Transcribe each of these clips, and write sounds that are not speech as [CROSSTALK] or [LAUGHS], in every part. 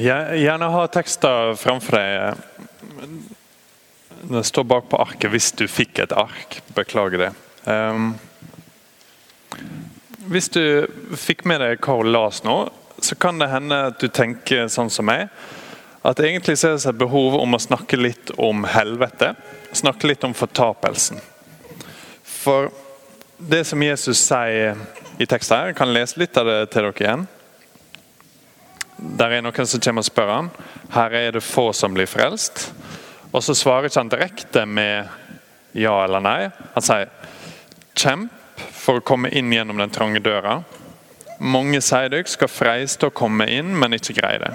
Gjerne ha tekster framfor deg. Det står bak på arket hvis du fikk et ark. Beklager det. Um, hvis du fikk med deg hva hun las nå, så kan det hende at du tenker sånn som meg. At egentlig så er det et behov om å snakke litt om helvete. Snakke litt om fortapelsen. For det som Jesus sier i teksten her, jeg kan lese litt av det til dere igjen. Der er noen som kommer og spør han. Her er det få som blir frelst. Og så svarer ikke han direkte med ja eller nei. Han sier kjemp for å komme inn gjennom den trange døra. Mange sier dere skal freiste å komme inn, men ikke greier det.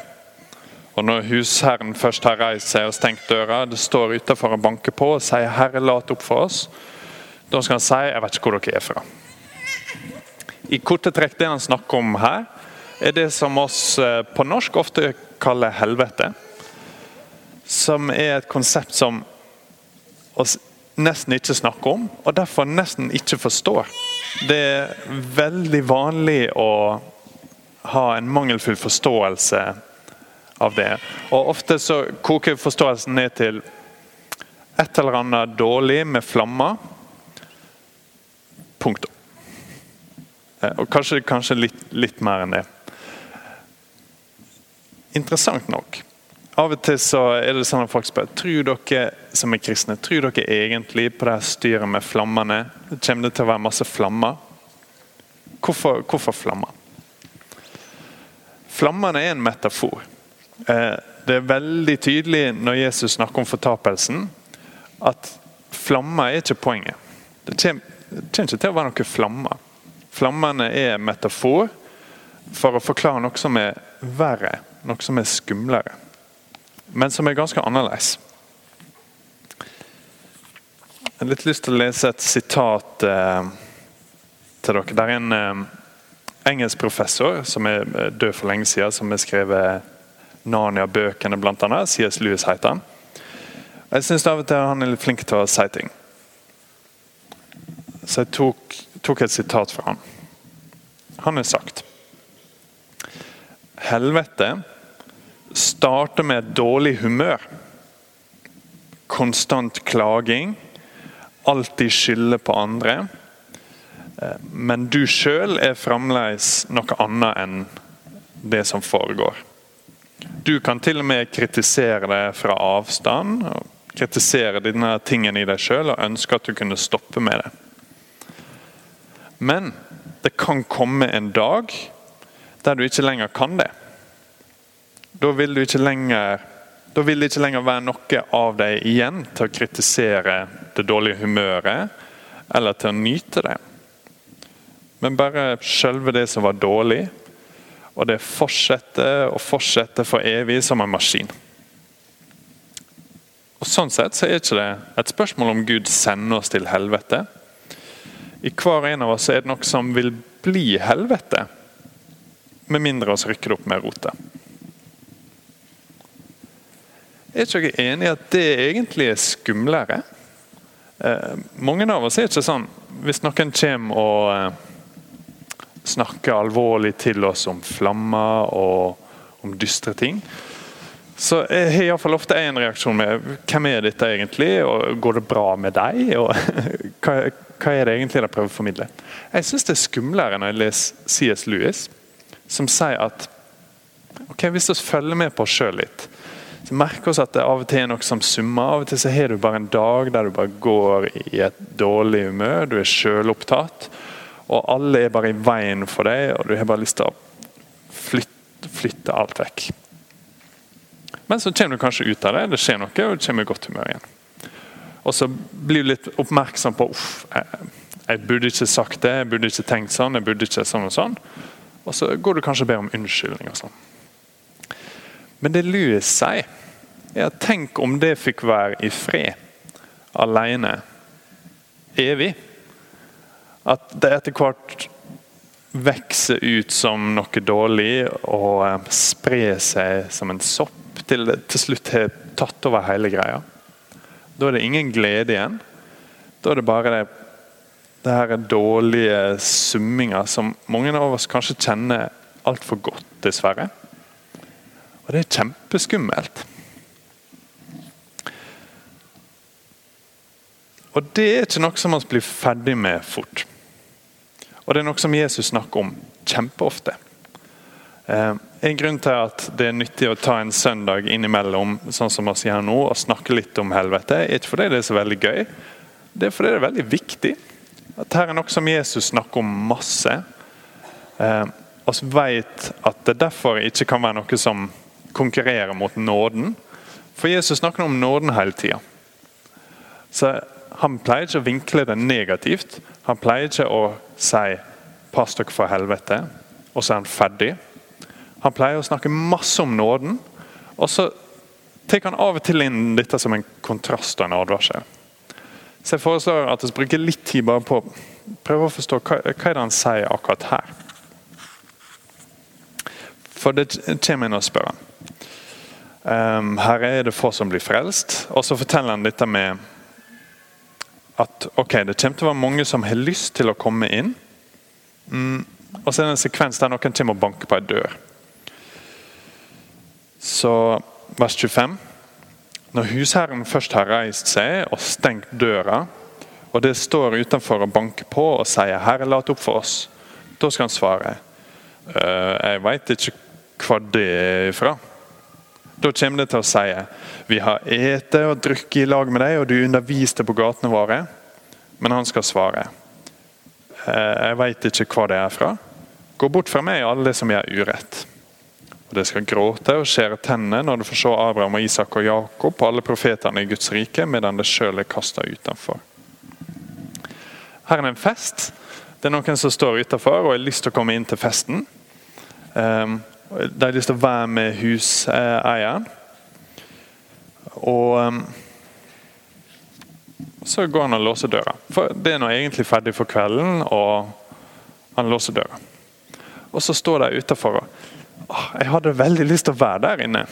Og Når husherren først har reist seg og stengt døra, det står utenfor og banker på og sier 'Herre, lat opp for oss', da skal han si 'Jeg vet ikke hvor dere er fra'. I korte trekk det han snakker om her, er det som oss eh, på norsk ofte kaller helvete. Som er et konsept som oss nesten ikke snakker om, og derfor nesten ikke forstår. Det er veldig vanlig å ha en mangelfull forståelse av det. Og Ofte så koker forståelsen ned til et eller annet dårlig med flammer. Punktum. Eh, og kanskje, kanskje litt, litt mer enn det. Interessant nok. Av og til så er det sånn at folk spør tror dere som er kristne, tror dere egentlig på det styret med flammene. Kommer det til å være masse flammer? Hvorfor, hvorfor flammer? Flammene er en metafor. Eh, det er veldig tydelig når Jesus snakker om fortapelsen, at flammer er ikke poenget. Det kommer, ikke til å være noen flammer. Flammene er metafor for å forklare noe som er verre noe som er skumlere, men som er ganske annerledes. Jeg har litt lyst til å lese et sitat eh, til dere. Det er en eh, engelsk professor som er eh, død for lenge siden, som har skrevet Narnia-bøkene, bl.a. C.S. Lewis heter han. Jeg syns av og til han er litt flink til å si ting. Så jeg tok, tok et sitat fra han. Han har sagt Helvete starter med dårlig humør. Konstant klaging. Alltid skylde på andre. Eh, men du sjøl er fremdeles noe annet enn det som foregår. Du kan til og med kritisere det fra avstand. Kritisere denne tingen i deg sjøl og ønske at du kunne stoppe med det. Men det kan komme en dag der du ikke lenger kan det. Da vil, du ikke lenger, da vil det ikke lenger være noe av deg igjen til å kritisere det dårlige humøret eller til å nyte det. Men bare selve det som var dårlig, og det fortsetter og fortsetter for evig som en maskin. Og Sånn sett så er ikke det et spørsmål om Gud sender oss til helvete. I hver en av oss er det noe som vil bli helvete, med mindre oss rykker det opp med rotet. Er ikke dere enig i at det egentlig er skumlere? Eh, mange av oss er ikke sånn. Hvis noen kommer og eh, snakker alvorlig til oss om flammer og om dystre ting, så jeg har iallfall ofte en reaksjon med hvem er dette egentlig, og går det bra med deg? og [LAUGHS] hva, hva er det egentlig de prøver å formidle? Jeg syns det er skumlere når jeg leser CS Lewis, som sier at ok, hvis vi følger med på oss sjøl litt merker oss at det av og til er noe som summer. Av og til så har du bare en dag der du bare går i et dårlig humør. Du er sjølopptatt. Og alle er bare i veien for deg, og du har bare lyst til å flytte, flytte alt vekk. Men så kommer du kanskje ut av det, det skjer noe, og du kommer i godt humør igjen. Og så blir du litt oppmerksom på uff, jeg, jeg burde ikke sagt det, jeg burde ikke tenkt sånn, jeg burde ikke sånn og sånn. Og så går du kanskje og ber om unnskyldning. og sånn. Men det Louis sier, er at tenk om det fikk være i fred, alene, evig. At det etter hvert vokser ut som noe dårlig og eh, sprer seg som en sopp til det til slutt har tatt over hele greia. Da er det ingen glede igjen. Da er det bare det, det her dårlige summinga som mange av oss kanskje kjenner altfor godt, dessverre. Og det er kjempeskummelt. Og det er ikke noe som man blir ferdig med fort. Og det er noe som Jesus snakker om kjempeofte. Eh, en grunn til at det er nyttig å ta en søndag innimellom sånn som vi sier nå, og snakke litt om helvete, er ikke fordi det er så veldig gøy. Det er fordi det er veldig viktig. At her er noe som Jesus snakker om masse. Eh, vi vet at det derfor ikke kan være noe som konkurrerer mot nåden. For Jesus snakker om nåden hele tida. Så han pleier ikke å vinkle det negativt. Han pleier ikke å si 'pass dere for helvete', og så er han ferdig. Han pleier å snakke masse om nåden, og så tar han av og til inn dette som en kontrast og en advarsel. Så jeg foreslår at vi bruker litt tid bare på å prøve å forstå hva, hva er det han sier akkurat her. For det kommer inn og spør han. Um, her er det få som blir frelst. Og så forteller han dette med at ok, det kommer til å være mange som har lyst til å komme inn. Mm, og så er det en sekvens der noen kommer og banker på ei dør. Så vers 25. Når husherren først har reist seg og stengt døra, og det står utenfor og banker på og sier 'Herre, lat opp for oss', da skal han svare. Uh, 'Jeg veit ikke hva det er fra. Da kommer det til å si vi har ete og drukket i lag med deg, og du underviste på gatene våre. Men han skal svare. «Eh, jeg veit ikke hva det er fra. Gå bort fra meg, alle som gjør urett. Og Det skal gråte og skjære tennene når du får se Abraham og Isak og Jakob og alle profetene i Guds rike, medan det sjøl er kasta utenfor. Her er det en fest. Det er noen som står utenfor og har lyst til å komme inn til festen. Um, de har lyst til å være med huseieren. Og um, så går han og låser døra. For Det er nå egentlig ferdig for kvelden, og han låser døra. Og så står de utafor og Jeg hadde veldig lyst til å være der inne.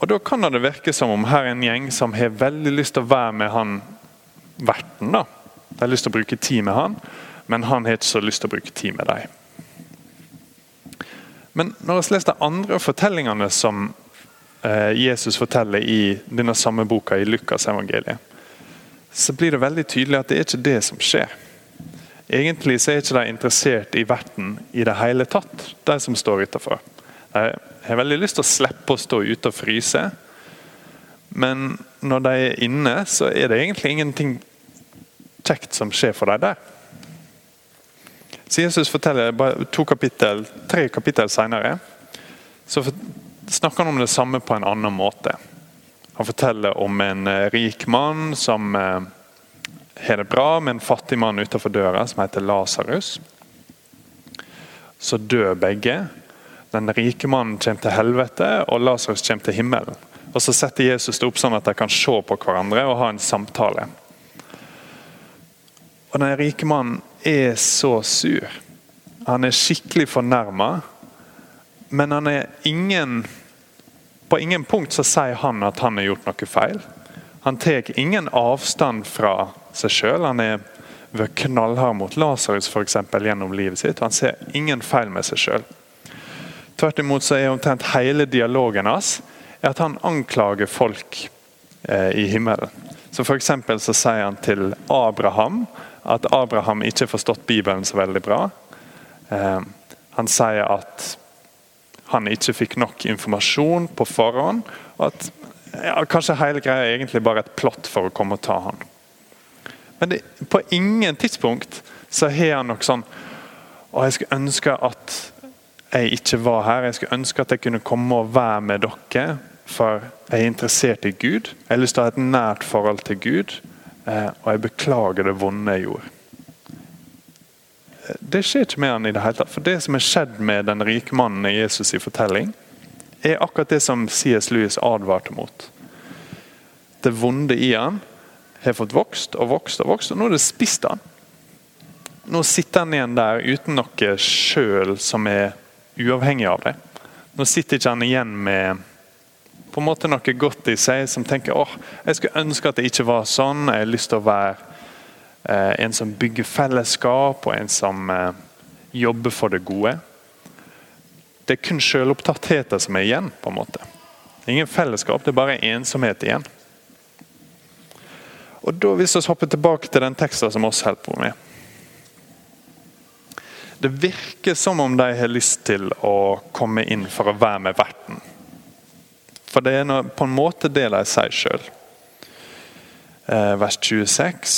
Og Da kan det virke som om her er en gjeng som har veldig lyst til å være med han verten. da. De har lyst til å bruke tid med han, men han har ikke så lyst til å bruke tid med dem. Men når vi leser de andre fortellingene som eh, Jesus forteller i denne samme boka i Lukas evangeliet, så blir det veldig tydelig at det er ikke det som skjer. Egentlig så er ikke de interessert i verten i det hele tatt, de som står utafor. De har veldig lyst til å slippe å stå ute og fryse. Men når de er inne, så er det egentlig ingenting kjekt som skjer for dem der. Så Jesus forteller bare to kapittel, tre kapittel senere så snakker han om det samme på en annen måte. Han forteller om en eh, rik mann som eh, har det bra med en fattig mann utenfor døra som heter Lasarus. Så dør begge. Den rike mannen kommer til helvete, og Lasarus kommer til himmelen. Og Så setter Jesus det opp sånn at de kan se på hverandre og ha en samtale. Og Den rike mannen er så sur. Han er skikkelig fornærma. Men han er ingen På ingen punkt så sier han at han har gjort noe feil. Han tar ingen avstand fra seg sjøl. Han er vært knallhard mot Lasarus gjennom livet sitt. Han ser ingen feil med seg sjøl. Tvert imot så er omtrent hele dialogen hans at han anklager folk eh, i himmelen. Så for så sier han til Abraham at Abraham ikke har forstått Bibelen så veldig bra. Eh, han sier at han ikke fikk nok informasjon på forhånd. og at ja, Kanskje hele greia er egentlig bare et plott for å komme og ta han. Men det, på ingen tidspunkt så har han nok sånn og Jeg skulle ønske at jeg ikke var her. Jeg skulle ønske at jeg kunne komme og være med dere. For jeg er interessert i Gud. Jeg har lyst til å ha et nært forhold til Gud. Eh, og jeg beklager det vonde jeg gjorde. Eh, det skjer ikke med han i det hele tatt. For det som er skjedd med den rike mannen i Jesus' i fortelling, er akkurat det som C.S. Lewis advarte mot. Det vonde i han har fått vokst og vokst og vokst, og nå er det spist han. Nå sitter han igjen der uten noe sjøl som er uavhengig av det. Nå sitter ikke han igjen med på en måte noe godt i seg, som tenker åh, jeg skulle ønske at det ikke var sånn. Jeg har lyst til å være eh, en som bygger fellesskap, og en som eh, jobber for det gode. Det er kun selvopptattheter som er igjen. på en måte. Ingen fellesskap, det er bare ensomhet igjen. Og da Hvis vi hopper tilbake til den teksten som oss holder på med Det virker som om de har lyst til å komme inn for å være med verten. For det er på en måte det de sier sjøl. Eh, vers 26.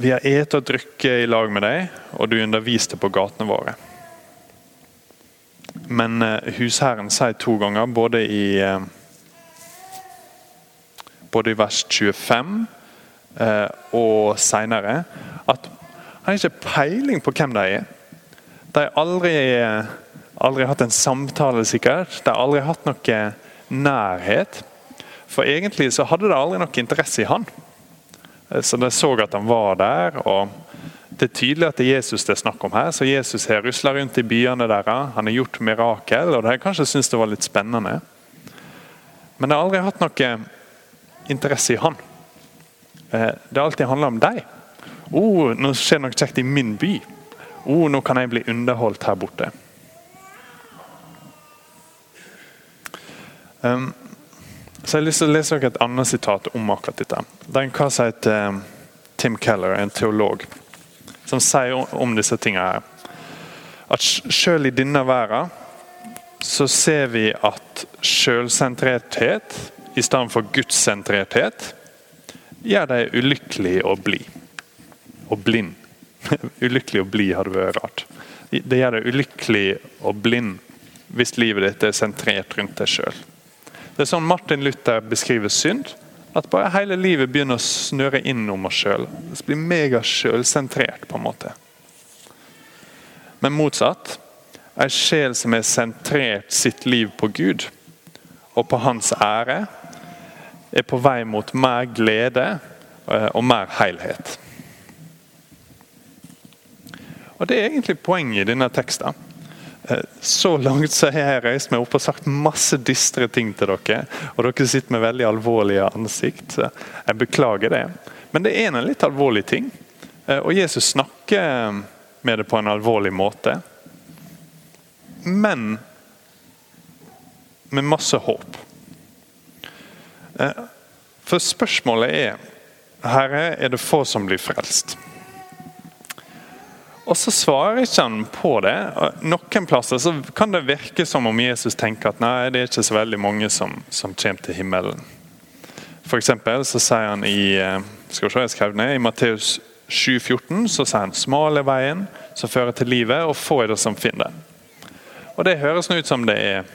Vi har et og drukket i lag med deg, og du underviste på gatene våre. Men eh, husherren sier to ganger, både i, eh, både i vers 25 og seinere, at han har ikke peiling på hvem de er. De har aldri, aldri hatt en samtale, sikkert. De har aldri hatt noe nærhet. For egentlig så hadde det aldri noe interesse i han. Eh, så de så at han var der. og Det er tydelig at det er Jesus det er snakk om her. så Jesus har rusler rundt i byene deres. Han har gjort mirakel, og de kanskje syntes det var litt spennende. Men de har aldri hatt noe interesse i han. Eh, det har alltid handla om deg. Oh, nå skjer noe kjekt i min by. Oh, nå kan jeg bli underholdt her borte. Um, så Jeg har lyst til å lese dere et annet sitat om akkurat dette. Det er en kar som heter eh, Tim Keller, en teolog, som sier om disse tingene her. At selv i denne verden så ser vi at selvsentrerthet i stedet for gudssentrerthet gjør deg ulykkelig å bli. Og blind. [LAUGHS] ulykkelig å bli hadde vært rart. Det gjør deg ulykkelig og blind hvis livet ditt er sentrert rundt deg sjøl. Det er sånn Martin Luther beskriver synd. At bare hele livet begynner å snøre inn om oss sjøl. Blir megasjølsentrert, på en måte. Men motsatt. Ei sjel som har sentrert sitt liv på Gud og på Hans ære, er på vei mot mer glede eh, og mer helhet. Og Det er egentlig poenget i denne teksten. Eh, så langt så har jeg reist meg opp og sagt masse dystre ting til dere. Og dere sitter med veldig alvorlige ansikt. Jeg beklager det. Men det er en litt alvorlig ting. Eh, og Jesus snakker med det på en alvorlig måte. Men med masse håp. Eh, for spørsmålet er Herre, er det få som blir frelst? Og så svarer ikke han på det. Noen plasser så kan det virke som om Jesus tenker at nei, det er ikke så veldig mange som, som kommer til himmelen. For eksempel, så sier han i eh, skal vi se, jeg skrev ned, i Matteus 7,14 så sier han smal er veien som fører til livet, og få er det som finner. Og Det høres ut som det er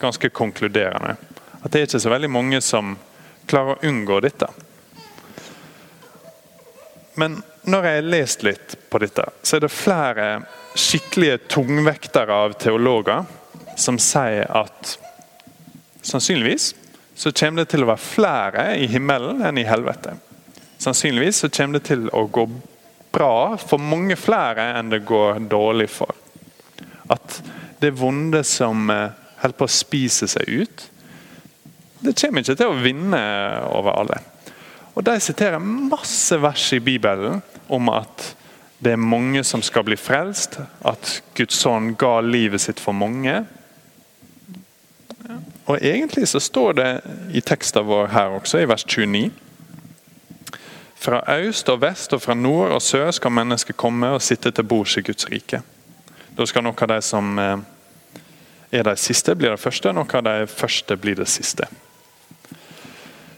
ganske konkluderende. At det er ikke så veldig mange som klarer å unngå dette. Men når jeg har lest litt på dette, så er det flere skikkelige tungvektere av teologer som sier at sannsynligvis så kommer det til å være flere i himmelen enn i helvete. Sannsynligvis så kommer det til å gå bra for mange flere enn det går dårlig for. At det vonde som eh, holder på å spise seg ut, det kommer ikke til å vinne over alle. Og De siterer masse vers i Bibelen om at det er mange som skal bli frelst. At Guds sønn ga livet sitt for mange. Og Egentlig så står det i teksten vår her også, i vers 29. Fra øst og vest og fra nord og sør skal mennesket komme og sitte til bords i Guds rike. Da skal noen av de som eh, er de siste, bli det første, noen av de første blir det siste.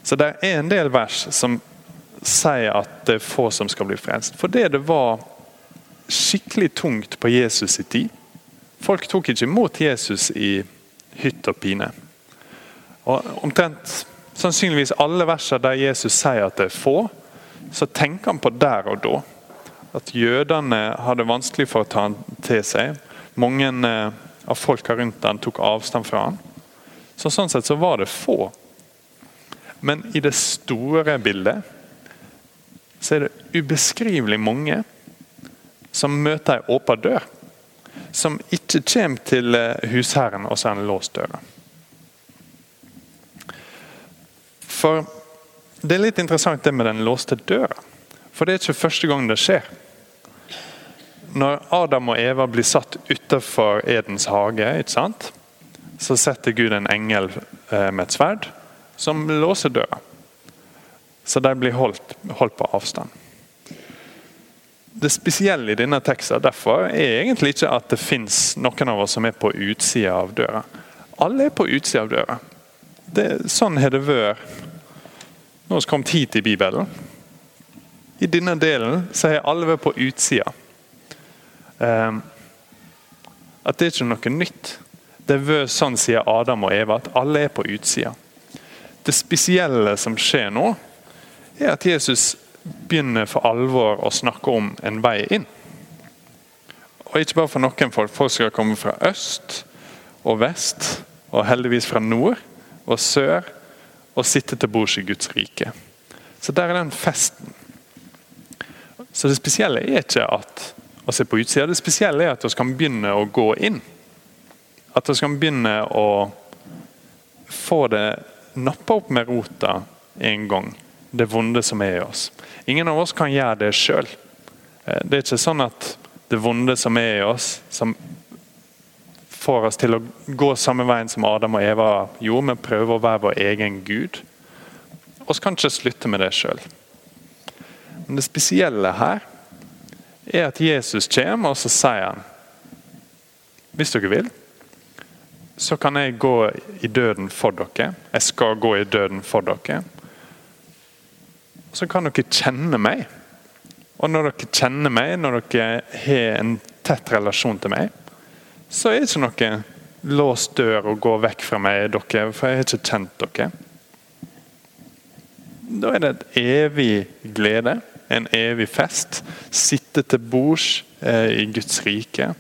Så det er en del vers som sier at det er få som skal bli frelst. Fordi det var skikkelig tungt på Jesus' i tid. Folk tok ikke imot Jesus i hytt og pine. Og omtrent sannsynligvis alle versene der Jesus sier at det er få, så tenker han på der og da. At jødene hadde vanskelig for å ta han til seg. Mange eh, av folka rundt han tok avstand fra han. Så Sånn sett så var det få men i det store bildet så er det ubeskrivelig mange som møter ei åpen dør. Som ikke kommer til eh, husherren og så er han låst døra. For det er litt interessant det med den låste døra. For det er ikke første gang det skjer. Når Adam og Eva blir satt utenfor Edens hage, så setter Gud en engel eh, med et sverd som låser døra. Så de blir holdt, holdt på avstand. Det spesielle i denne teksten derfor er egentlig ikke at det fins noen av oss som er på utsida av døra. Alle er på utsida av døra. Det, sånn har det vært når vi kommet hit i Bibelen. I denne delen så har alle vært på utsida. Um, at det er ikke noe nytt. Det har vært sånn sier Adam og Eva, at alle er på utsida. Det spesielle som skjer nå, er at Jesus begynner for alvor å snakke om en vei inn. Og ikke bare for noen folk. Folk skal komme fra øst og vest, og heldigvis fra nord og sør, og sitte til bords i Guds rike. Så der er den festen. Så det spesielle er ikke at å se på utsida, det spesielle er at vi kan begynne å gå inn. At vi kan begynne å få det nappa opp med rota en gang det vonde som er i oss. Ingen av oss kan gjøre det sjøl. Eh, det er ikke sånn at det vonde som er i oss, som får oss til å gå samme veien som Adam og Eva gjorde, med å prøve å være vår egen gud. Vi kan ikke slutte med det sjøl. Men det spesielle her er at Jesus kommer, og så sier han Hvis dere vil, så kan jeg gå i døden for dere. Jeg skal gå i døden for dere så kan dere kjenne meg. Og når dere kjenner meg, når dere har en tett relasjon til meg, så er det ikke noe låst dør og gå vekk fra meg, dere, for jeg har ikke kjent dere. Da er det et evig glede, en evig fest. Sitte til bords eh, i Guds rike.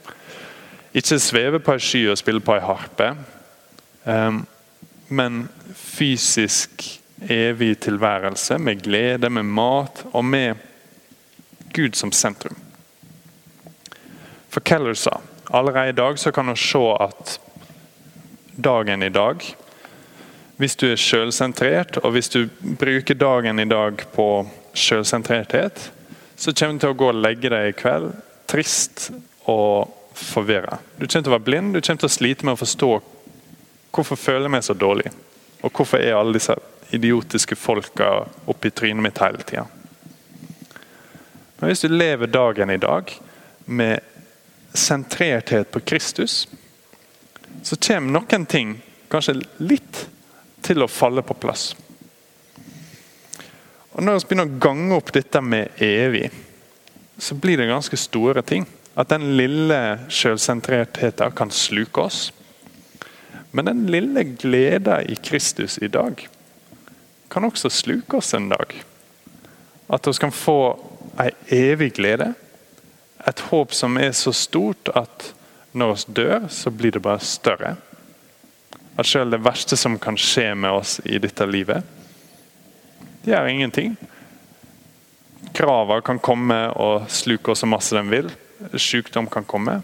Ikke sveve på ei sky og spille på ei harpe, um, men fysisk evig tilværelse med glede, med mat og med Gud som sentrum. For Keller sa allerede i dag så kan du se at dagen i dag Hvis du er selvsentrert, og hvis du bruker dagen i dag på sjølsentrerthet, så kommer du til å gå og legge deg i kveld trist og forvirra. Du kommer til å være blind, du kommer til å slite med å forstå hvorfor føler jeg meg så dårlig. Og hvorfor er alle disse idiotiske folka oppi trynet mitt hele tida. Men hvis du lever dagen i dag med sentrerthet på Kristus, så kommer noen ting kanskje litt til å falle på plass. Og Når vi begynner å gange opp dette med evig, så blir det ganske store ting. At den lille selvsentrertheten kan sluke oss. Men den lille gleden i Kristus i dag kan også sluke oss en dag. At vi kan få ei evig glede. Et håp som er så stort at når vi dør, så blir det bare større. At selv det verste som kan skje med oss i dette livet, det gjør ingenting. Krava kan komme og sluke oss så masse den vil. Sykdom kan komme.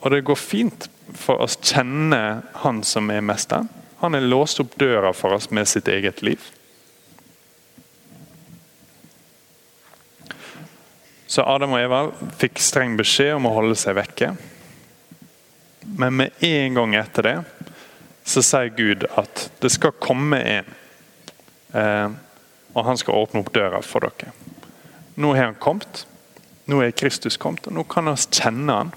Og det går fint for oss kjenne Han som er mesteren. Han har låst opp døra for oss med sitt eget liv. Så Adam og Eva fikk streng beskjed om å holde seg vekke. Men med en gang etter det så sier Gud at det skal komme en. Eh, og han skal åpne opp døra for dere. Nå har han kommet. Nå er Kristus kommet, og nå kan vi kjenne han.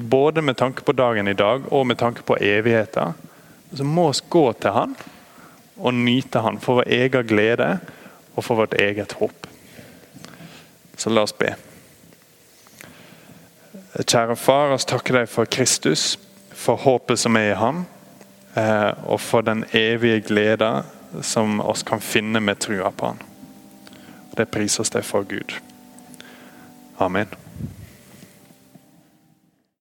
Både med tanke på dagen i dag og med tanke på evigheten så må vi gå til Han og nyte Han for vår egen glede og for vårt eget håp. Så la oss be. Kjære Far, oss takker deg for Kristus, for håpet som er i ham, eh, og for den evige glede som oss kan finne med trua på han. Det priser oss deg for Gud. Amen.